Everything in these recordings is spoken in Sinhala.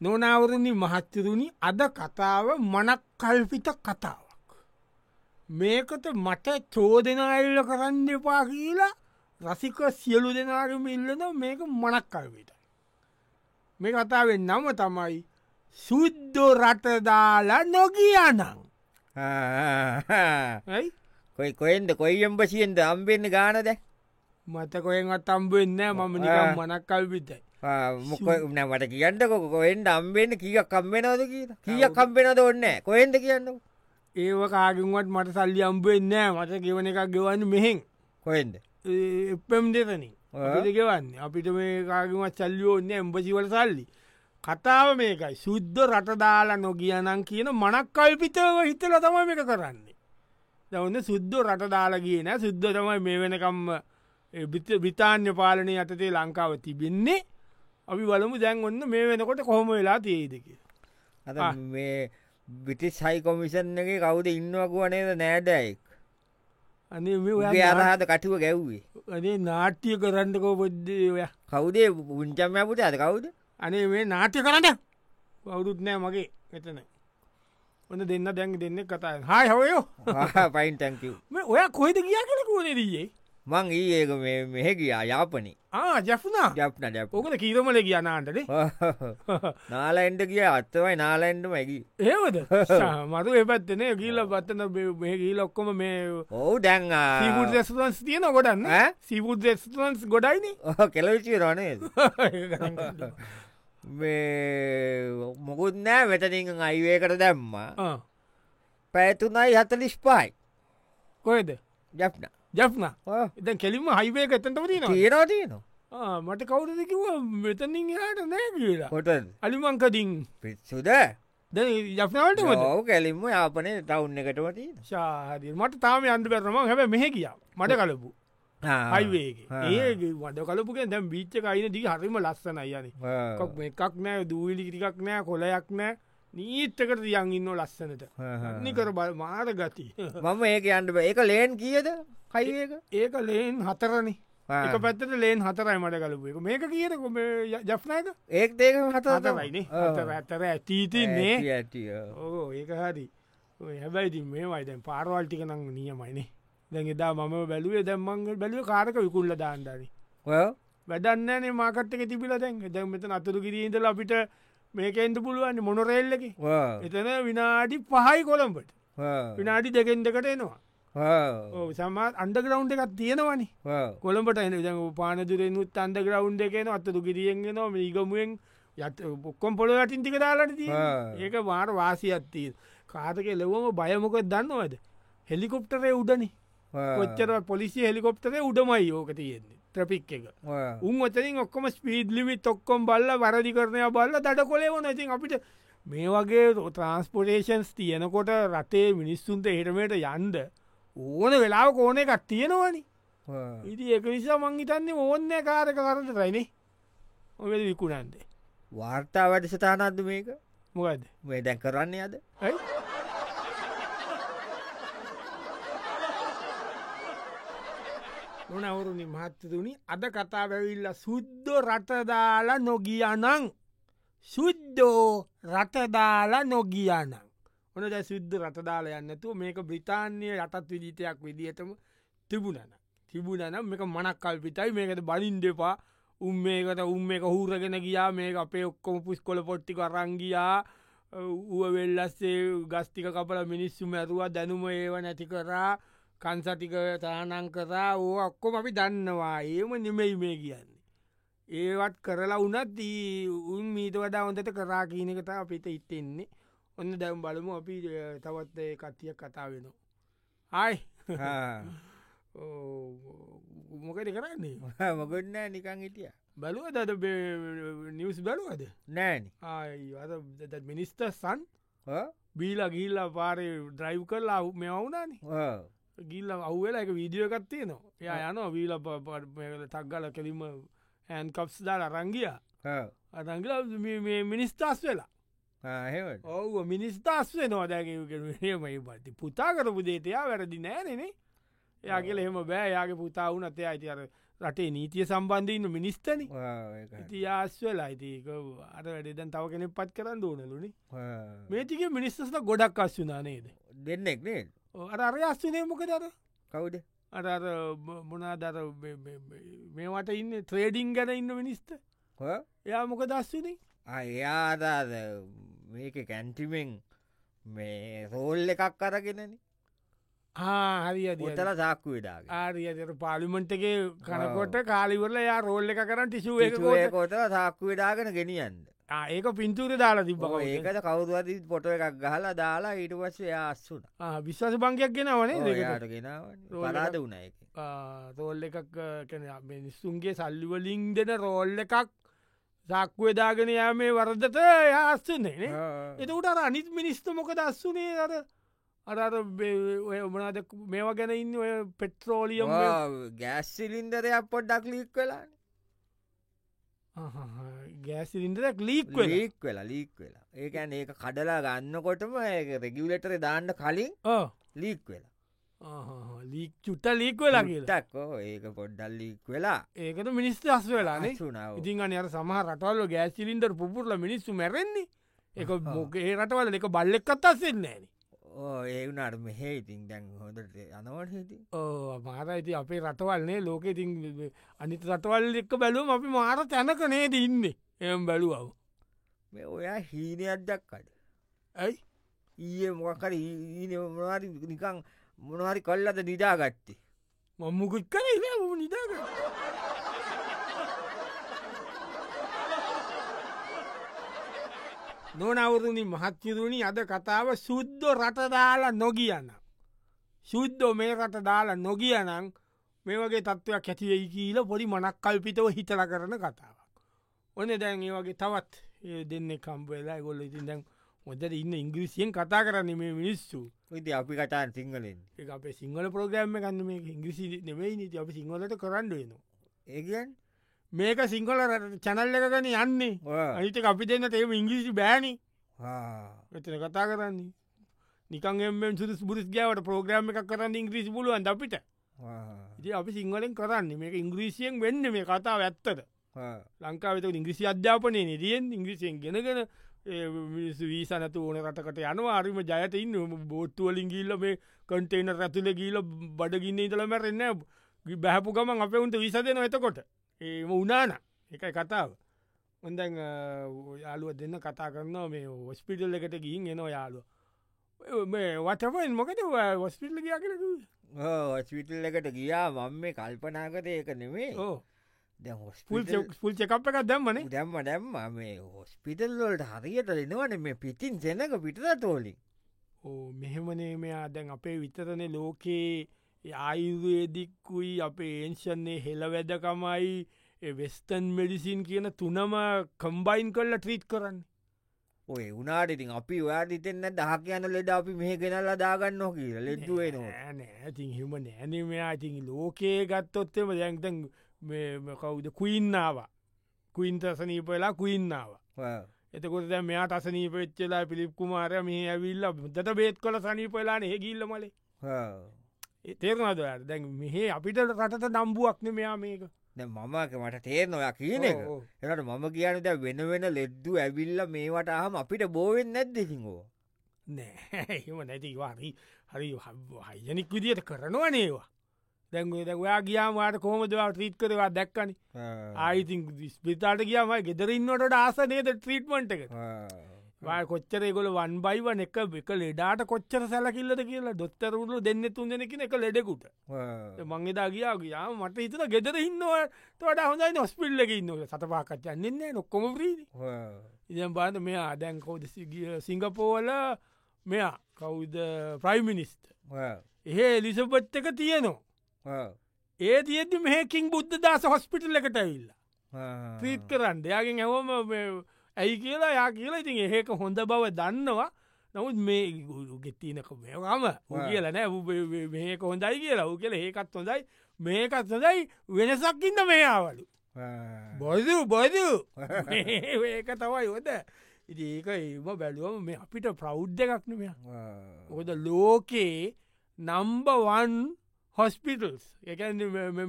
නොනවරණි මහත්තරුණි අද කතාව මනක් කල්පිත කතාවක්. මේකට මට චෝදන ඇල්ල කරන්න එපා කියලා රසික සියලු දෙනාරම ඉල්ලන මේක මනක් කල්පිට. මේ කතාවෙන් නම තමයි සුද්දෝ රටදාලා නොගියනං ඇයි කොයි කොයින්ද කොයි එම්බසියෙන්ද අම්බෙන්න්න ගානද මත කොයෙන්ත් අම්බෙන්න මම නිකම් මනක් කල්පිතයි. මට කියන්නකො කොෙන්ට අම්බෙන්න්න කිය කම්බෙනවද කිය කිය කම්බෙනද ඔන්න කොහෙන්ද කියන්න ඒව කාගුවත් මට සල්ලි අම්බෙන්න මට ගෙවන එකක් ගෙවන්න මෙහෙන්. කොහෙන්ද? එපම් දෙතනින් ගෙවන්න. අපිට මේ කාගමත් සල්ලිය ඔන්න එම්බසිවල සල්ලි. කතාව මේකයි. සුද්ද රටදාලා නොගියනං කියන මනක් කල්පිතව හිතල තම එක කරන්නේ. දවන්න සුද්ද රටදාලා කියන සුද්ද තමයි මේ වෙනකම්ම බිතාන්‍ය පාලනය අතතේ ලංකාව තිබෙන්නේ අපි බලමු දැන් ඔන්න මේ වෙනකොට කොහොම වෙලා තියේදක අද මේ බිටි සයි කොමිෂන් එක කවුද ඉන්නවකුවනේද නෑඩැයික් අනේ මේ අරහද කටුව ගැව්වේ. අනේ නාට්‍ය කරන්නකෝ පොද්දේ ඔය? කවුදේ? පුංචම්මපුට අද කවුද? අනේ මේ නාට්‍ය කරන්න. කවුරුත් නෑ මගේ එතන ඔන්න දෙන්න දැන් දෙන්න කතා හායි හවයෝ පයින් මේ ඔය කොයිද කියා කෙනෙකුවනේ දීයේ මං ඒ ඒක මෙහෙ ගියා යාපනී. ආ ජැප්නා? ජප්න ජප ඕකද කීරමල කියනාන්ටනේ නාලයින්ට කිය අත්තවයි නාලයින්ට මැකි ඒවද මතු එපත්තන ගීල පත්තන මේ ගීල ඔක්කොම මේ ඔවු දැන් සීපුට රෙස්ටරන්ස් තියන ගොඩන්න? සීපුට රෙස්ටරන්ස් ගොඩයින? කෙලවිචි රනේ මේ මොකුත් නෑ වෙතනින් අයිවේකට දැම්ම. පැතුනයි හතලිස් පායි කොයද ජප්න ජැප්න එත කෙලිම හයිවේ එතටම තින තීරෝ තියනවා මට කවුද කිව මෙතනින් යාට නෑ කියලා. කොට අලිමංකදින්. පිත්සුද ද ජප්නවලට ඔව කෙලින්ම යාපනය තවුන්න එකටමති ශාහරි මට තාම අන්ද පැරම හැබ මෙහ කියා මට කලපු. හයිවේගේ ඒ වඩ කලපුගෙන් දැම් බීච්ච අයින දී හරිම ලස්සන අයන එකක් නෑ දූවිලිටිකක් නෑ කොලයක් නෑ. නීත්තකට තියන් ඉන්න ලස්සනට. නිකර බල් මාර ගති. මම ඒක අන්ඩ ඒක ලේන් කියද කයිඒක ඒක? ලේන් හතරණ එක පැත්තට ලේන් හතරයි මට කලපු එක. මේක කියද? කොම ජප්නයක ඒක් හත හතරයින හතර ඇතර ඇතීතින්නේ ඇටිය ඕ ඒක හරි. හැබැයිති මේ වයිදැන් පාරවල්ටික නං. නියමයිනේ දැන් එදා මම බැලුවේ දැම්මංග බැලුව කාරක විකුල්ල දාන්ඩරි වැඩන්නනේ මාකට්ක තිබිල දැන්. දැන් මෙත අතුරු කිරීන්දල අපිට මේකෙන්ට පුළුවන්න මොනොරෙල්ලකි එතන විනාඩි පහයි කොළඹට. විනාඩි දෙකෙන් දෙකට එනවා සමත් අන්ඩග්‍රවන්් එකක් තියෙනවනි. කොළඹට එන පානදුරෙනුත් අන්ද ග්‍රවන්් එකන අත්තතු කිරියෙන්ගෙන මීගමුවෙන් යත් ඔක්කොම් පොල යටින්ටික දාලට තිය ඒක වාර වාසියත්තිය කාතක ලෙවම බයමොක දන්නවද? හෙලිකොප්ටරේ උඩනි. කොච්චර පොලිසි හෙලිකොප්ටරේ උඩමයි යෝක තියෙන්නේ ත්‍රපික් එක. උන් ඔතරින් ඔක්කොම ස්පීඩ් ලිමිත් ඔක්කොම් බල්ල වරදි කරනය බල්ල දඩ කොලෙවන ඉතින් අපිට මේ වගේ ට්‍රන්ස්පොටේෂන්ස් තියෙනකොට රටේ මිනිස්සුන්ට හිටමට යන්ද ඕන වෙලාව කෝන එකක් තියෙනවනි. ඉති එක නිසා මංහිතන්නේ ඕන්න කාරක කරට රයිනේ ඔ විකුණන්දේ වාර්තා වැඩ සතානත්ද මේක? මොකද මේ දැන් කරන්නේ අද? නොනවරුණි මහත්තතුනි අද කතා වැවිල්ල සුද්දෝ රටදාලා නොගියනං සුද්දෝ රටදාලා නොගියනං ඔන දැ සුද්ද රටදාලා යන්නතු මේක බ්‍රිතාන්‍යය යටත් විදිතයක් විදිහටම තිබුණන තිබුණනම් මේක මනක් කල්පිතයි. මේකට බලින් දෙපා උම් මේකට උම් මේක හූරගෙන ගියා. මේ අපේ ඔක්කොම පුස්කොල පොට්ටික රංගියා ඌ වෙල්ලස්සේ ගස්තික කපල මිනිස්සුම ඇරුවා. දැනුම ඒව නැති කරා. කන්සටික තානං කරා. ඕ ඔක්කොම අපි දන්නවා. ඒම නෙමෙයි මේ කියන්නේ. ඒවත් කරලා උනත් උන් මීට වඩා හොඳට කරා කියනකට අපිට ඉත්තෙන්නේ ඔන්න දැම් බලමු අපි තවත් කට්ටියක් කතා වෙනවා. හයි. මොකද කරන්නේ? මොකන්න නිකං හිටිය. බලුව දද නිවස් බලුවද? නෑන අද මිනිස්ට සන් බීල ගිල්ල පාරය ඩ්‍රයිව් කරලා මෙවුනානේ ගිල්ල අව්වෙලා එක වීඩියෝ එකත්තිය නවා එය යන වීල තක්ගල කෙලිම හැන් කප්ස් දාල රංගිය අරංගල මිනිස්ථස් වෙලා ඔව මිනිස්ථස් වෙනවා දැකමයි බති පුතා කරපු දේතයා වැරදි නෑනනේ යාගේල එහෙම බෑ යාගේ පුතා වනත් අයිති අර රටේ නීතිය සම්බන්ධයන්න මිනිස්තන ඉති ආස්වලා අයිතික අර වැඩදන් තව කෙනෙ පත් කරන්න ඕනලුනි මේතික මිනිස්සට ගොඩක් අස්වනා නේද දෙන්නෙක් නේ අර අර අස්වනය මොක දර කවුද අර මොනා දර මේවට ඉන්න ත්‍රේඩිං ගැන ඉන්න මිනිස්ත එයා මොක දස්වනේ අයාදාද මේක කැන්ටිමෙන් මේ රෝල් එකක් අරගෙනන. හරි ගොතල සාක්කු විඩාග ආරියට පාලිමෙන්ට්ගේ කනකොට කාලිවරල යා රෝල්ල එක කරන්න ටිසුව කොට සාක්කු විඩාගෙන ගෙනියන්න. ඒක පින්තුර දාලා තිබ ඒකට කවුරුවද පොට එකක් ගහලා දාලා ඊට පස්සේ අස්සුන විශ්වාස බංගයක් ගෙනවනේ යාට ගෙන පලාද වුණ එක රෝල් එකක් මිනිස්සුන්ගේ සල්ලිවලින් දෙන රෝල්ල එකක් සක්කුව දාගෙන යා මේ වරදත යාස්සුන්නේ එතකට අර අනිත් මිනිස්ත මොක දස්සුනේ අර අර ඔමනාද මේවා ගැන ඉන්න? ඔය පෙට්‍රෝලියම් ගෑස්සිලින්දරයක් පොඩ්ඩක් ලික් වෙලා. ගෑසිලින්දරක් ලීක් ලීක් වෙලා. ලීක් වෙලා ඒකැන් ඒක කඩලා ගන්නකොටම රෙගියලටර දාන්න කලින් ලීක් වෙලා ලීක් චුට්ට ලීක් වෙලා කියලටක්කෝ ඒක පොඩ්ඩල් ලීක් වෙලා. ඒකට මිනිස්ත අස් වෙලානේ සුනාව ඉතින් අනර සමහ රටවල්ල ගෑසිලින්දර් පුපුරල මිනිස්සු මැරෙන්නේ. එක මොකේ රටවල එක බල්ලෙක් අත්තස්සෙන්නේ නෑන ඒ වුණට මෙහේ ඉතින් දැන් හොඳට අනවට හිති ඕ මාර ඉති අපේ රටවල්න්නේ ලෝක ඉතින් අනිත රටවල් එක්ක බැලුවම අපි මාර තැනක නේද ඉන්නේ? එම් බැලුවව මේ ඔයා හීනයක් දක්කඩ ඇයි? ඊය මොකර මොනවාරි නිකං මොනහරි කල්ලද නිදාගත්තේ මම්මුකුත් කර නිදාග නොනවරුණි මහත්චිරුණි අද කතාව සුද්ද රටදාලා නොගියන්න. සුද්දෝ මේ රට දාලා නොගියනං මේ වගේ තත්ත්වයක් ඇතිවෙයි කියීල පොඩි මනක් කල්පිතව හිතල කරන කතාවක්. ඔන්න දැන් ඒ වගේ තවත් ඒ දෙන්න කම්පවෙලා ගොල්ල ඉතින් දැන් මොදද ඉන්න ඉංග්‍රිසියෙන් කතා කරන්න මේ මිනිස්සු. ඉති අපි කටාන් සිංහලෙන්. ඒ අපේ සිංහල ප්‍රෝග්‍රම්ම කන්න මේ ඉංග්‍රිසි නෙවෙයි නති අපි සිංහලට කරන්න වෙනවා. ඒගන් මේක සිංහල චැනල්ල එකගන යන්නේ. අනිත අපි දෙන්න ඒම ඉංග්‍රිසි බෑනි. එතන කතා කරන්නේ. නිකන්ෙන් සුදු බුරිස් ගෑවට ප්‍රෝග්‍රම් එකක් කරන්න ඉංග්‍රීසි පුළුවන් අපිට? ඉති අපි සිංහලෙන් කරන්න. මේක ඉංග්‍රීසියෙන් වෙන්න මේ කතාව ඇත්තට. ලංකාවත ඉංග්‍රිසි අධ්‍යාපනය නිදියෙන් ඉංග්‍රිසියෙන් ගෙනගෙන මිනිස් වීසනතු ඕන රටකට යනවා. අරිම ජයට ඉන්න. බෝත්තුවලින් ගිල්ල මේ කටේන රැතුල ගීල බඩගින්න ඉතලම රෙන්න බැහපු ගමන් අප උන්ට විස දෙන එතකොට. ඒම උනාන එකයි කතාව. හොඳැන් යාලුව දෙන්න කතා කරනවා මේ ඔස්පිටල් එකට ගින් එනවා යාලුව මේ වටපෙන් මොකද වස්පිටල ගිය කර ස්විටල් එකට ගියා. මම මේ කල්පනාකත ඒක නෙමේ ඕ දැ පුල් චකප් එකක් දැම්මන? දැම්ම දැම්ම. මේ හොස්පිටල්ලොල්ට හරියට දෙනවන මේ පිටින් සෙනක පිටද තෝලින් ඕ මෙහෙමනේ මෙයා දැන් අපේ විතරන ලෝකයේ ආයුර්වේදික්කුයි අපේ ඒන්ෂන්නේ හෙළවැදකමයි වෙස්ටන් මෙඩිසින් කියන තුනම කම්බයින් කරලා ට්‍රීට් කරන්න. ඔය උනාට ඉතින් අපි ඔයාට ඉතෙන්න්න දහ කියන්න ලෙඩ අපි මෙහ ගෙනල්ල දාගන්න කියල ලෙඩ්ුවේ නො නෑ ඉතින් හිම නෑන මෙයා. ඉතින් ලෝකයේ ගත්තොත්තෙම දැන්තැන් කවුද? කුයින්නාව කුයින්ත සනීපවෙලා කුයින්නාව එතකොට දැ මෙයා අසනී පච්චලා පිළිප් කුමාරය මේ ඇවිල්ල දට බේත් කොල සනීපලාන හෙගිල්ල මලේ. තේරනද දැන් මෙහේ අපිට රටට නම්බුවක්න මෙයා මේක. මමක මට තේරන ඔයා කියන එක. එනට මම කියනද වෙන වෙන ලෙද්දු ඇවිල්ල මේවට අහම අපිට බෝවෙන් නැද්දසිංහෝ නෑ එම නැතිවාරී හරි හයිජනික් විදියට කරනවා නේවා දැන්ග දැවයා ගියාමට කොහමදවා ත්‍රීත් කරවා දැක්කන. ආයිතින් ස්පිතාට ගියාමයි ගෙදරන්නට ආස නේද ත්‍රීට්මන්ට එක කොච්චර ගොල වන් බයිවන එක එක ලෙඩාට කොච්චර සැලකිල්ලද කියලා දොත්තරුණු දෙන්න තුන්දෙනකින එක ලෙඩෙකුට. මංගෙදා ගියා ගියා මට හිතන ගෙදර ඉන්නවා තොට හොඳයි නොස්පිල්ලක ඉන්න සතපාකච්චන්නන්නේ නොක්කොම ප්‍රීදි ඉදම් බාද මෙයා දැන් කවුද සිංගපෝල මෙයා කවුද? ප්‍රයිමිනිස්ට එහෙ එලිසබත් එක තියනවා ඒ තියද මේකින් බුද්ධ දාස හොස්පිටල් එකට ඇවිල්ල. ත්‍රීත් කරන්න. එයාගෙන් ඇවම ඇයි කියලා යා කියලා. ඉතින් ඒක හොඳ බව දන්නවා. නමුත් මේ ගුරු ගෙත්තිනක මේකම කියල නෑ. මේක හොඳයි කියලා. ඌ කියල ඒකත් හොඳයි මේකත් හොඳයි වෙනසක්කින්න මේයාවලු බොදු බොදු ඒක තමයි හොද ඒක ඒම බැලුවම මේ අපිට ප්‍රෞද්ධ එකක්න මෙ ඔොද ලෝකයේ නම්බවන් හොස්පිටල්ස් එක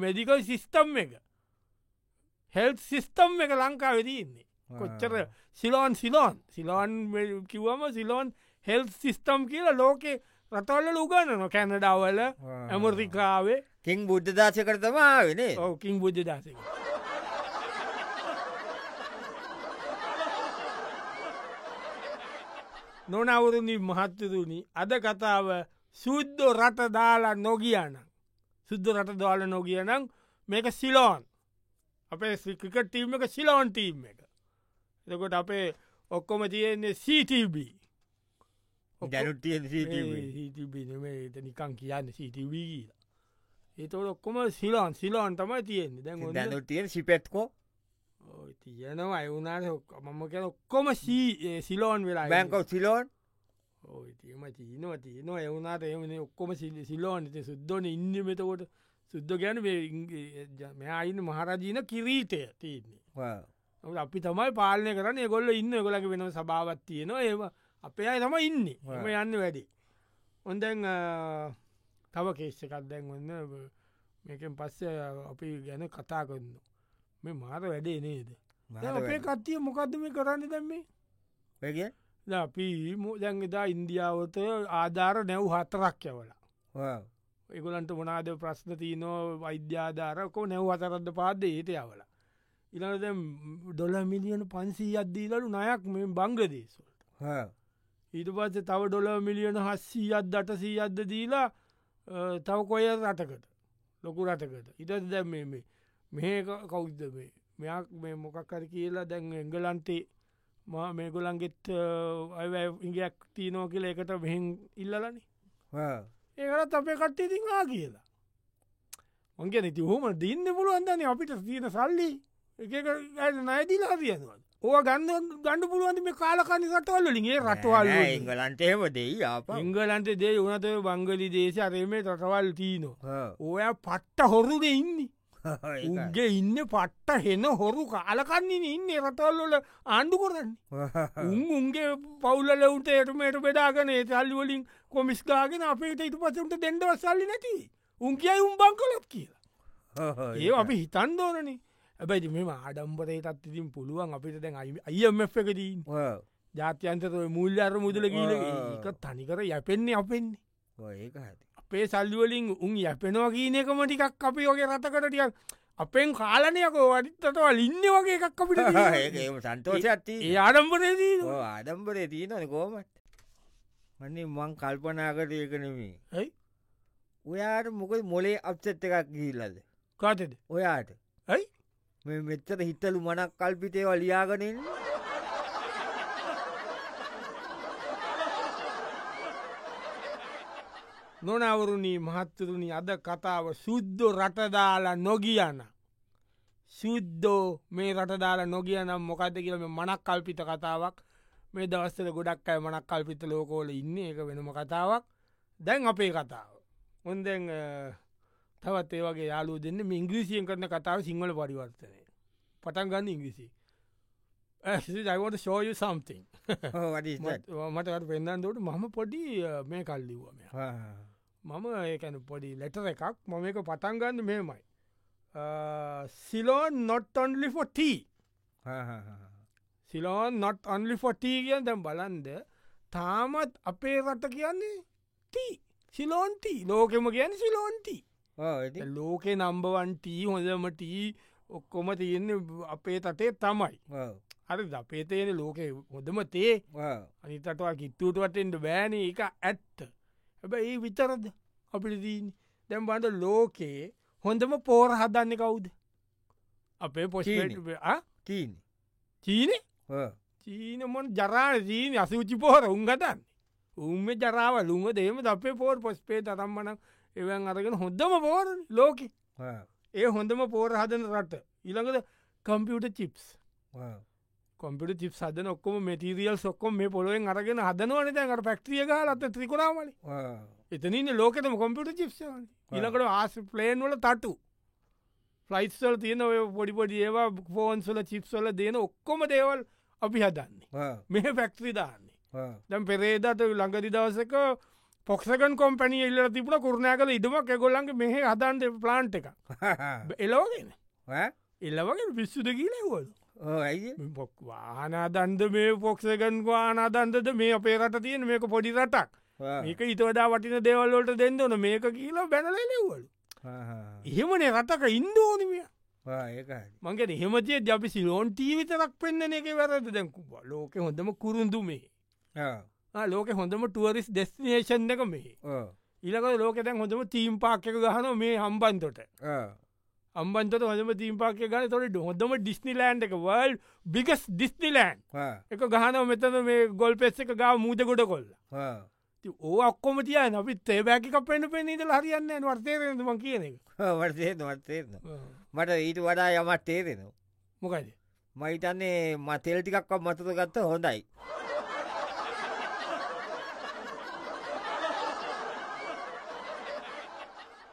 මෙඩිකල් සිිස්ටම් එක. හෙල් සිිස්ටම් එක ලංකා වෙදන්නේ කොච්චර සිලෝන් සිලෝන් සිලෝන් කිවම සිලෝන් හෙල් සිිස්ටම් කියලා ලෝකෙ රතවල්ල ලුගන්නන කැනඩාවල ඇමරිකාවේ. කින් බුද්ධ දාශ කරතමා වෙන ඕකින් බුද්ධ දාසක නොනවුරුණි මහත්තතුනි අද කතාව සුද්දො රට දාලා නොගියනම් සුද්ද රට දාල නොගියනම් මේක සිලෝන්. අපේ ක්‍රිකට ටීම් එක සිලෝන් ටීම් එක. එතකොට අපේ ඔක්කොම තියෙන්නේ CTB දැනුටිය නිකං කියන්න CTV කියලා. ඒතවට ඔක්කොම සිලෝන්. සිලෝන් තමයි තියෙන්නේ. දැන් දැනුටිය සිපෙත්කෝ තියෙනවා. එවුනාට මම කියන ඔක්කොම සිලෝන් වෙලා බැංකව සිලෝන් ඕතිම තියනවා තියනවා. එවුනාට එමන ඔක්කොම සිල්ලි සිලෝන් ති සුද්දෝන ඉන්න මෙතකොට සුද්ද ගැන මෙයාඉන්න මහරජීන කිරීටය තියන්නේ. අපි තමයි පාලනය කරන ගොල්ල ඉන්න ගොලක වෙන සභාවත් තියෙනවා. ඒවා අපේ අයි තම ඉන්න. ම යන්න වැඩි. ඔොන්දැන් තව කේෂ්කත් දැන් ඔන්න මේකෙන් පස්සේ අපි ගැන කතා කරන්න මේ මාර වැඩේ නේද? අපේ කත්තිය මොකක්දම කරන්න දැම්මේ වැගේ අපි දැන්ගෙදා ඉන්දියාවත ආධාර නැව් හතරක් යවලා. එගොලන්ට මොනාද ප්‍රශ්න තියනෝ? වෛද්‍යාධාරකෝ නැව් අතරද පාද ඒට යවලා. ඉලද ඩොල මිලියන පන්සී අද්දීලලු නයක් මේ බංගදේශවලට ඊට පස්ස තව ඩොල මිලියන හස්සී අත් දට සී අද්ද දීලා තව කොය රටකට? ලොකු රටකට. ඉට දැ මේ මේ කෞද්ද මේ? මෙයක් මේ මොකක්කර කියලා දැන් එංගලන්තේ මේගොලන්ගෙත් ඉගයක් තියනෝ කියල එකට මෙහෙන් ඉල්ලලනි. ඒකත් අපේ කට්ටේ තිංහා කියලා. මංගෙන ඉති හොම දින්න පුළුවන්දන්නේ අපිට තියෙන සල්ලි. එක නයදිලා තියනවා ඕ ගන්න ගණඩ පුළුවන්ද මේ කාලකනි රටවල්ලින්ගේ රටවල් එංගලන්ටේම දෙයි ඉංගලන්ට දේ වනත බංගලි දේශ අරමේ රටවල් තියනවා. ඔය පට්ට හොරුද ඉන්නේ උගේ ඉන්න පට්ට හෙන හොරු කාලකන්නන ඉන්න රටල්ලොල ආණ්ඩු කරන්න. උන් උන්ගේ පවුල ලෙවුට එටමට බෙදාගන සල්ලිවලින් කොමිස්කාගෙන අපේට ඉතු පසුන්ට දෙෙන්ඩව සල්ලි නැති. උන් කියයි උම්බං කලත් කියලා. ඒ අපි හිතන් දෝනනේ ඇබැයි මෙම ආඩම්බරයටත් ඉතින් පුළුවන් අපිට දැන් අයිම් එකදී ජාත්‍යන්තර මුල්්‍යාර මුදල කියල එක තනිකර යැපෙන්නේ අපෙන්නේ. ඒක ඇති අපේ සල්ලිවලින් උන් යැපෙනවා කියන එකම ටිකක් අපි වගේ රටකටටියක් අපෙන් කාලනයකෝ වඩිත්තටවල් ඉන්න වගේ එකක් අපිට සන්තෝෂ ඇති ඒ ආඩම්බරේදී ආඩම්බරේ තියනන කෝමට මන්නේ මං කල්පනාකට ඒකනෙමේ ඇයි ඔයාට මොකද මොලේ අප්සෙට් එකක් ගිල්ලද කාතද ඔයාට. ඇයි මේ මෙච්චර හිතලු මනක් කල්පිතේව ලියාගනින් නොනවරුණී මහත්තරුණි අද කතාව සුද්දො රටදාලා නොගියන. සුද්දෝ මේ රටදාලා නොගියනම් මොකද කියලම මනක් කල්පිත කතාවක්. මේ දවස්සල ගොඩක් අය මනක් කල්පිත ලෝකෝල ඉන්න. එක වෙනම කතාවක්. දැන් අපේ කතාව. හොන්දැන් තවත් ඒවගේ යාලු දෙන්න ඉංග්‍රීසියෙන් කරන කතාව සිංහල පරිවර්තනය. පටන් ගන්න ඉංග්‍රිසි. අයිවට ශෝය සම්තිං මටට පෙන්න්නන්නට මම පොඩි මේ කල්ලිවම මම ඒකැන පොඩි ලෙටර එකක්. මම එක පටන්ගන්න මෙමයි Ceylon not only for Ceylon not only for tea කිය දැම් බලන්ද තාමත් අපේ රට කියන්නේ ටී සිලෝන්ටී ලෝකෙම කියන සිලෝන්ටී ලෝකෙ නම්බවන්ටී හොඳමටී ඔක්කොම තියෙන්නේ අපේ තටේ තමයි. හරි අපේ තේන ලෝකෙ හොඳම තේ. අනිතටවා කිත්තුටවටෙන්ට බෑන. එක ඇත්ත හැබ ඒ විතරද? අපිට දීන දැම් බඳ ලෝකයේ හොඳම පෝර හදන්න කවුද? අපේ පොෂට චීන චීන චීනමොන් ජරාන චීන අසූචි පෝර උන්ගතන්න උන්ම ජරාව ලුම දේම අපේ පෝර් පොස්පේ තරම්මන එවන් අරගෙන හොඳම පෝර ලෝකෙ. ඒ හොඳම පෝර හදන රට. ඉළඟද කම්පියුට චිප්ස් කොම්පිට චිප් සදන ඔක්කොම මටිරියල් සොක්කොම මේ පොලුවෙන් අරගෙන හදනවන දැකට පැක්ටිය ගලත් ත්‍රිකුණාමල එතනන්න ලෝකෙතම කොම්පිට චිප්ස ඉලකට ආස ප්ලේන් වල තටු ෆලයිස්වල් තියෙන ඔය පොඩිපොඩි ඒවා ෆෝන්සල චිප්සල දෙන ඔක්කොම දේවල් අපි හදන්නේ. මෙහ පැක්ත්‍රි දාන්නේ. දැම් පෙරේදට ළඟදි දවසක පොක්සකන් කොම්පැනිය ඉල්ල තිබුණ කරණය කල ඉදමක් ගොල්ලන්ගේ මෙහ හදන්ට ප්ලාන්් එක එලෝගෙන එල්ලවගේ පිස්සුද කියලවල පොක් වානාදන්ද මේ පොක්සගන් වානාදන්දද මේ අපේ රට තියෙන මේක පොඩි රටක්. මේක ඉතවඩා වටින දෙවල්ලට දෙන්නවන මේක කියලා බැනලෙවලු එහෙමනේ රටක ඉන්දෝනමිය මගේ හෙමතිය ජපි සිලෝන් ටීවිතරක් පෙන්න්න එක වැරද දැකු ලෝක හොඳම කුරුන්දු මේ. ලෝක හොඳම ටුවරිස් ඩෙස්නේෂන් එක මේ. ඉලක ලෝක දැන් හොඳම තීම් පාක්ක ගහන මේ හම්බන්තොට අම්බන්ත හොම තීම්පාක ගන තොට හොඳම ඩිස්නිලෑන්් එක. වල් බිගස් ඩිස්නිලෑන්් එක ගහන මෙතන මේ ගොල් පෙස් එක ගා මූද ගොඩ කොල්ල. ඕ අක්කොම තිය අපිත් ඒබැකි කපෙන්න්න පෙනීද හරියන්න වර්තයම කියන එක? වර්තය වර්තයන මට ඊට වඩා යමත් තේරෙනවා. මොකද මහිතන්නේ මතෙල් ටිකක්ව මතත ගත්ත හොඳයි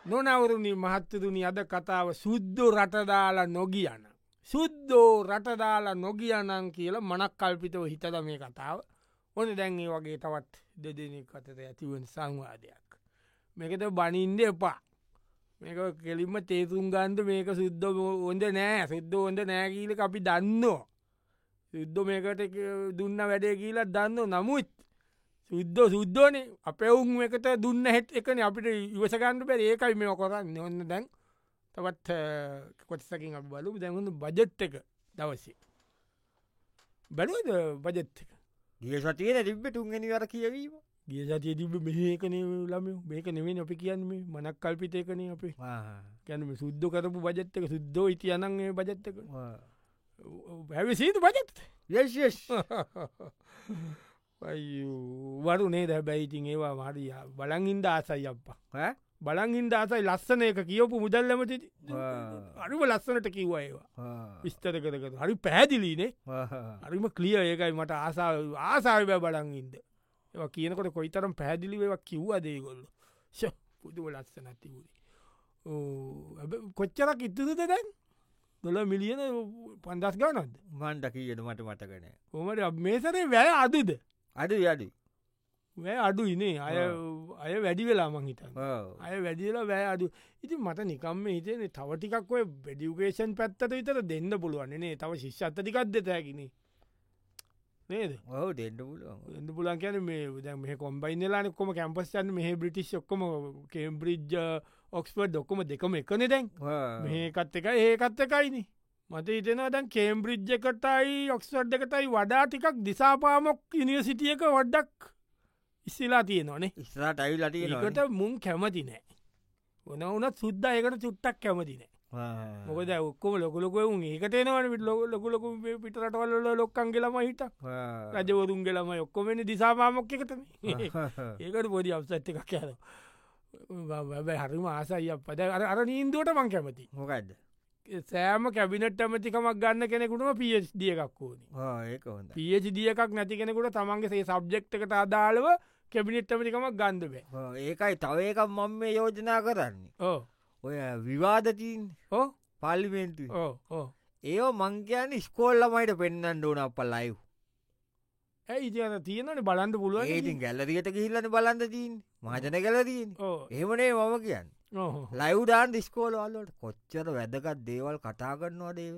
නොනවරුණි මහත්තතුනි අද කතාව සුද්දෝ රටදාලා නොගියන. සුද්දෝ රටදාලා නොගියනං කියල මනක් කල්පිතව හිතද මේ කතාව ඕන දැන්ගේ වගේ තවත් දෙදෙනෙක් අතර ඇතිවන් සංවාදයක්. මේකත බනින්ද එපා මේක කෙලින්ම තේතුම් ගන්ද මේක සුද්ද ඔොන්ද නෑ සුද්ද ඔොන්ද නෑකීල අපි දන්නවා. සුද්ද මේකට දුන්න වැඩේ කියලා දන්න නමුත් සුද්ද සුද්දෝනේ. අප ඔවුන් එකට දුන්න හෙත් එකන අපිට ඉවසගන්න බැ ඒකයි මේ කොරන්න. ඔන්න දැන් තවත් කොටසකින් අප බලු දැහුණු බජට් එක දවසේ. බැලුවද බජත් එක? ගිය සතිය තිබ්බ තුන්ගනි වර කියවීම. ගිය සතිය තිබ මේකන ලම මේක නෙවෙන අපි කියන්න මනක් කල්පිතයකන අපේ. ගැනම සුද්ද කරපු බජත් එක සුද්දෝ ඉති අනන්ගේ බජත් එක. හැවිසීතු බජත් යශ වරුනේ දැබැයිතින් ඒවා මාරිය බලංගින්ද ආසයි අප්පා. බලංගින්ද ආසයි ලස්සන එක කියපු මුදල්ලමති අරිම ලස්සනට කිව්වා ඒවා. විස්තර කරකතු හරි පැහැදිලීනේ හරිම කලිය ඒකයි මට ආසා ආසාාව බෑ බලංගින්ද ඒවා කියනකොට කොයිතරම් පැහැදිලිව කිව්වා දේගොල්ල ශ පුදුම ලස්සන ඇතිවුණේ කොච්චරක් ඉත්තුද දැන්? දොල මිලියන පන්දස් ගනද මන්ඩ කියයට මට මටකන කොමට මේසරේ වැෑ අදුද අඩ යඩි වැෑ අඩු ඉනේ අය අය වැඩි වෙලා මං හිතන් අය වැඩියලා වැෑ අඩු ඉති මට නිකම්ම හිතනේ තවටිකක් ඔය බෙඩියුකේෂන් පැත්තට විතර දෙන්න පුළුවන්න්නේ තව ශිෂ්‍යත්තතිකක් දෙතැකින නේද? ඔහු දෙන්න පුළුවන්. එන්න පුලන් කියන මේ දැ මේ කොම්බයින්නලාන කොම කැම්පස්යන්න මෙහ බ්‍රිටිස් ඔක්කම කේම්බ්‍රිජ් ඔක්ස්පර්ඩ් ඩොක්කොම දෙකම එකන දැන්. මේකත් එක ඒකත් එකයිනි මත ඉතන දැන් කේම්බ්‍රිජ් එකටයි ඔක්ස්වඩ් එකටයි වඩා ටිකක් දිසාපාමොක් ඉනිසිටියක වඩ්ඩක් ඉස්සිලා තියෙනවානේ ඉස්රට අයි ලටියකට එකට මුන් කැමති නෑ. ඕන වනත් සුද්ද එකට චුට්ටක් කැමති නෑ. මොකද ඔක්කොම ලොකලොකුවුන් ඒකටේනවන පිට ලොක ලොකුලොකු පිටරටවල්ල ලොක්කන්ගේලම හිට රජවරුන්ගේලම ඔක්කොමනි දිසාපාමොක් එකතන ඒකට පොඩි අවසත් එකක් බැ හරිම ආසයි පද අර අර නීන්දුවට මං කැමති මොකක්ද සෑම කැබිනට ඇමතිකමක් ගන්න කෙනෙකුටම පිස්දිය එකක් හොඳ පියජිදිය එකක් නැති කෙනෙකුට තමන්ගේ සේ සබ්ජෙක්්කට අදාළව කැබිනිට් ඇමතිකමක් ගන්ද බෑ. ඒකයි තව එකක් මම මේ යෝජනා කරන්නේ. ඔය විවාදතින් ඕ පල්ලිමෙන්තු ඒ මංකයන ස්කෝල්ලමයිට පෙන්න්න ඕන අප ලයිව් ඇයි ඉතියන තියෙනට බලන්ට පුළුවන් ඒතින් ගැල්ලදිට කිහිල්ලන බලන්ද තිීන් මජන කලදීන් ඒමනේ මම කියන්න ලයිව්ඩාන් දිස්කෝලවල්ලට කොච්චර වැදගත් දේවල් කතා කරනවා දේව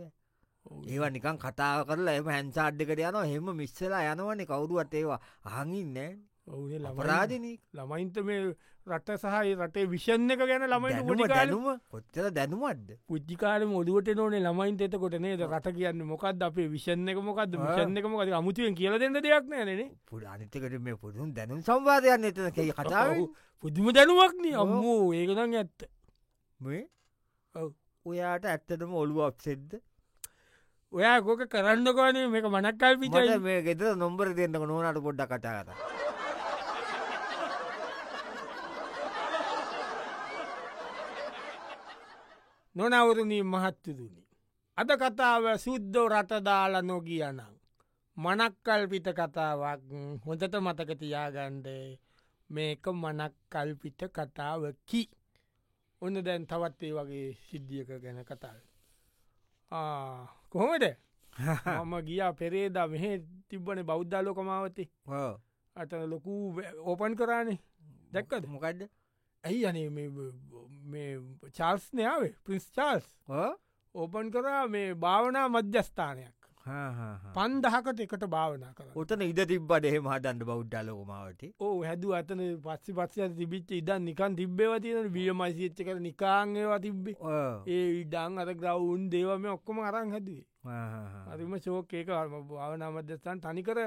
ඒවා නිකන් කතා කරලා එම හැන්සාඩ්ඩකට යන හෙම මිස්සලා යනවන කවුරුවත් ඒවා අහඟින්නෑ ඔවුේ අපරාධනී. ළමයින්ත මේ රට සහහි රටේ විෂණ එක ගැන ළමයි දැනුම දැනුම. කොච්චර දැනුමත්ද පුද්ජිකාර මොදුවට නොනේ ළමයින්ත එතකොට නේද? රට කියන්න මොකක්ද අපේ විෂණ එක මොකක්ද විෂණ එක මොකද අමුතුවෙන් කියල දෙන්න දෙයක් නෑනේ පුඩ අනිතකට මේ පුදුන් දැනුම් සම්වාධයන්න එතන කෙ කතාව? පුදුම දැනුවක්න අම්මෝ ඒකදන් ඇත්ත. මේ? ඔයාට ඇත්තටම ඔළුව අප්සෙද්ද ඔයා ගෝක කරන්න කනේ මේක මනක්කල් පිට මේ ගෙත නොම්බර දෙන්නක. නොනට පොඩ්ඩ කතා නොනවරණී මහත්තතුනි. අද කතාව සුද්දෝ රටදාල නොගියනං. මනක්කල්පිත කතාවක් හොඳට මතකතියාගන්ඩ මේක මනක්කල්පිට කතාවකි. ඔන්න දැන් තවත් ඒ වගේ සිද්ධියක ගැන කතාව. කොහොමද මම ගියා පෙරේදා මෙහ තිබ්බන බෞද්ධලෝකමාවතේ අත ලොකු ඕපන් කරානේ දැක්කද මොකක්ද ඇයි අනේ චාල්ස්නයාවේ පින්ස් චාල්ස් ඕපන් කරා මේ භාවනා මධ්‍යස්ථානයක්. පන්දහකට එකට භාවනා කර ඔතන ඉද තිබ්බට එහෙම හදන්න බෞද්ධලෝමාවට ඕ හැදු අතන පස්සි පස්ස තිබිච්ච ඉදන් නිකන් තිබ්බව තියෙන බියමයිසිච්ච කර නිකාංගේවා තිබ්බේ. ඒ ඉඩං අත ග්‍රවුන් දේවම ඔක්කොම අරං හැදුවේ. අරිම ශෝක ඒක. භාවනා මධ්‍යස්ථාන් තනිකර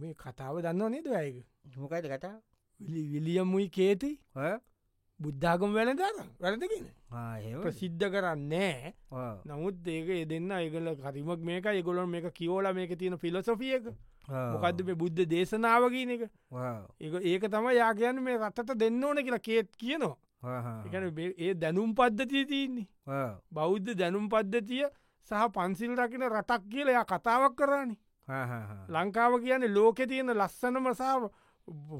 මේ කතාව දන්න නේද ඇයක මොකයිද කතා විලියම්මුයි කේති බුද්ධාගම වැලදාර වැරදගෙන ප්‍රසිද්ධ කරන්නේ නමුත් ඒක දෙන්න ඒගල කරිමක් මේක ඒගොලොන් මේක කියෝල මේක තියෙන ෆිලොසොෆියක මොකක්ද මේ බුද්ධ දේශනාවගන එක? ඒ ඒක තම යා කියන්න මේ රත්තට දෙන්න ඕන කියලා කේත් කියනවා. ඒ දැනුම් පද්ධතිය තියන්නේ. බෞද්ධ දැනුම් පද්ධතිය සහ පන්සිල් රකින රටක් කියලයා කතාවක් කරන්නේ ලංකාව කියන්නේ ලෝකෙ තියෙන ලස්සනම සාාව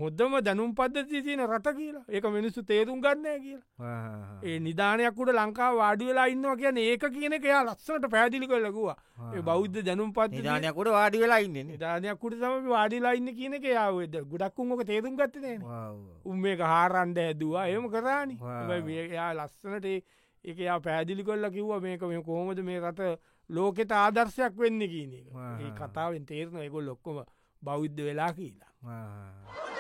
හොද්දම දැනුම් පද්ධති තියෙන රට කියලා. ඒක මිනිස්සු තේරුම් ගන්නය කියලා. ඒ නිධානයක්කුට ලංකා වාඩි වෙලා ඉන්නවා කියන ඒක කියන එක යා ලස්සනට පැදිලි කරලකුවා ඒ බෞද්ධ දැනුම් පත් නිධානයකුට වාඩි වෙලා ඉන්න නිධානයක්කුට තම වාඩිලා ඉන්න කියන එක යාවද ගොඩක්කුන්ක තේරුම් ගත්තනේ උම් මේක හාරන්ඩ ඇදවා. එම කරානි. යා ලස්සනට ඒක යා පැදිලි කොල්ල කිව්ව මේක මේ කොහොමද මේ රට ලෝකෙට ආදර්ශයක් වෙන්න කියන එක. ඒ කතාවෙන් තේරන එක ලොක්කොම බෞද්ධ වෙලා කියලා. 啊。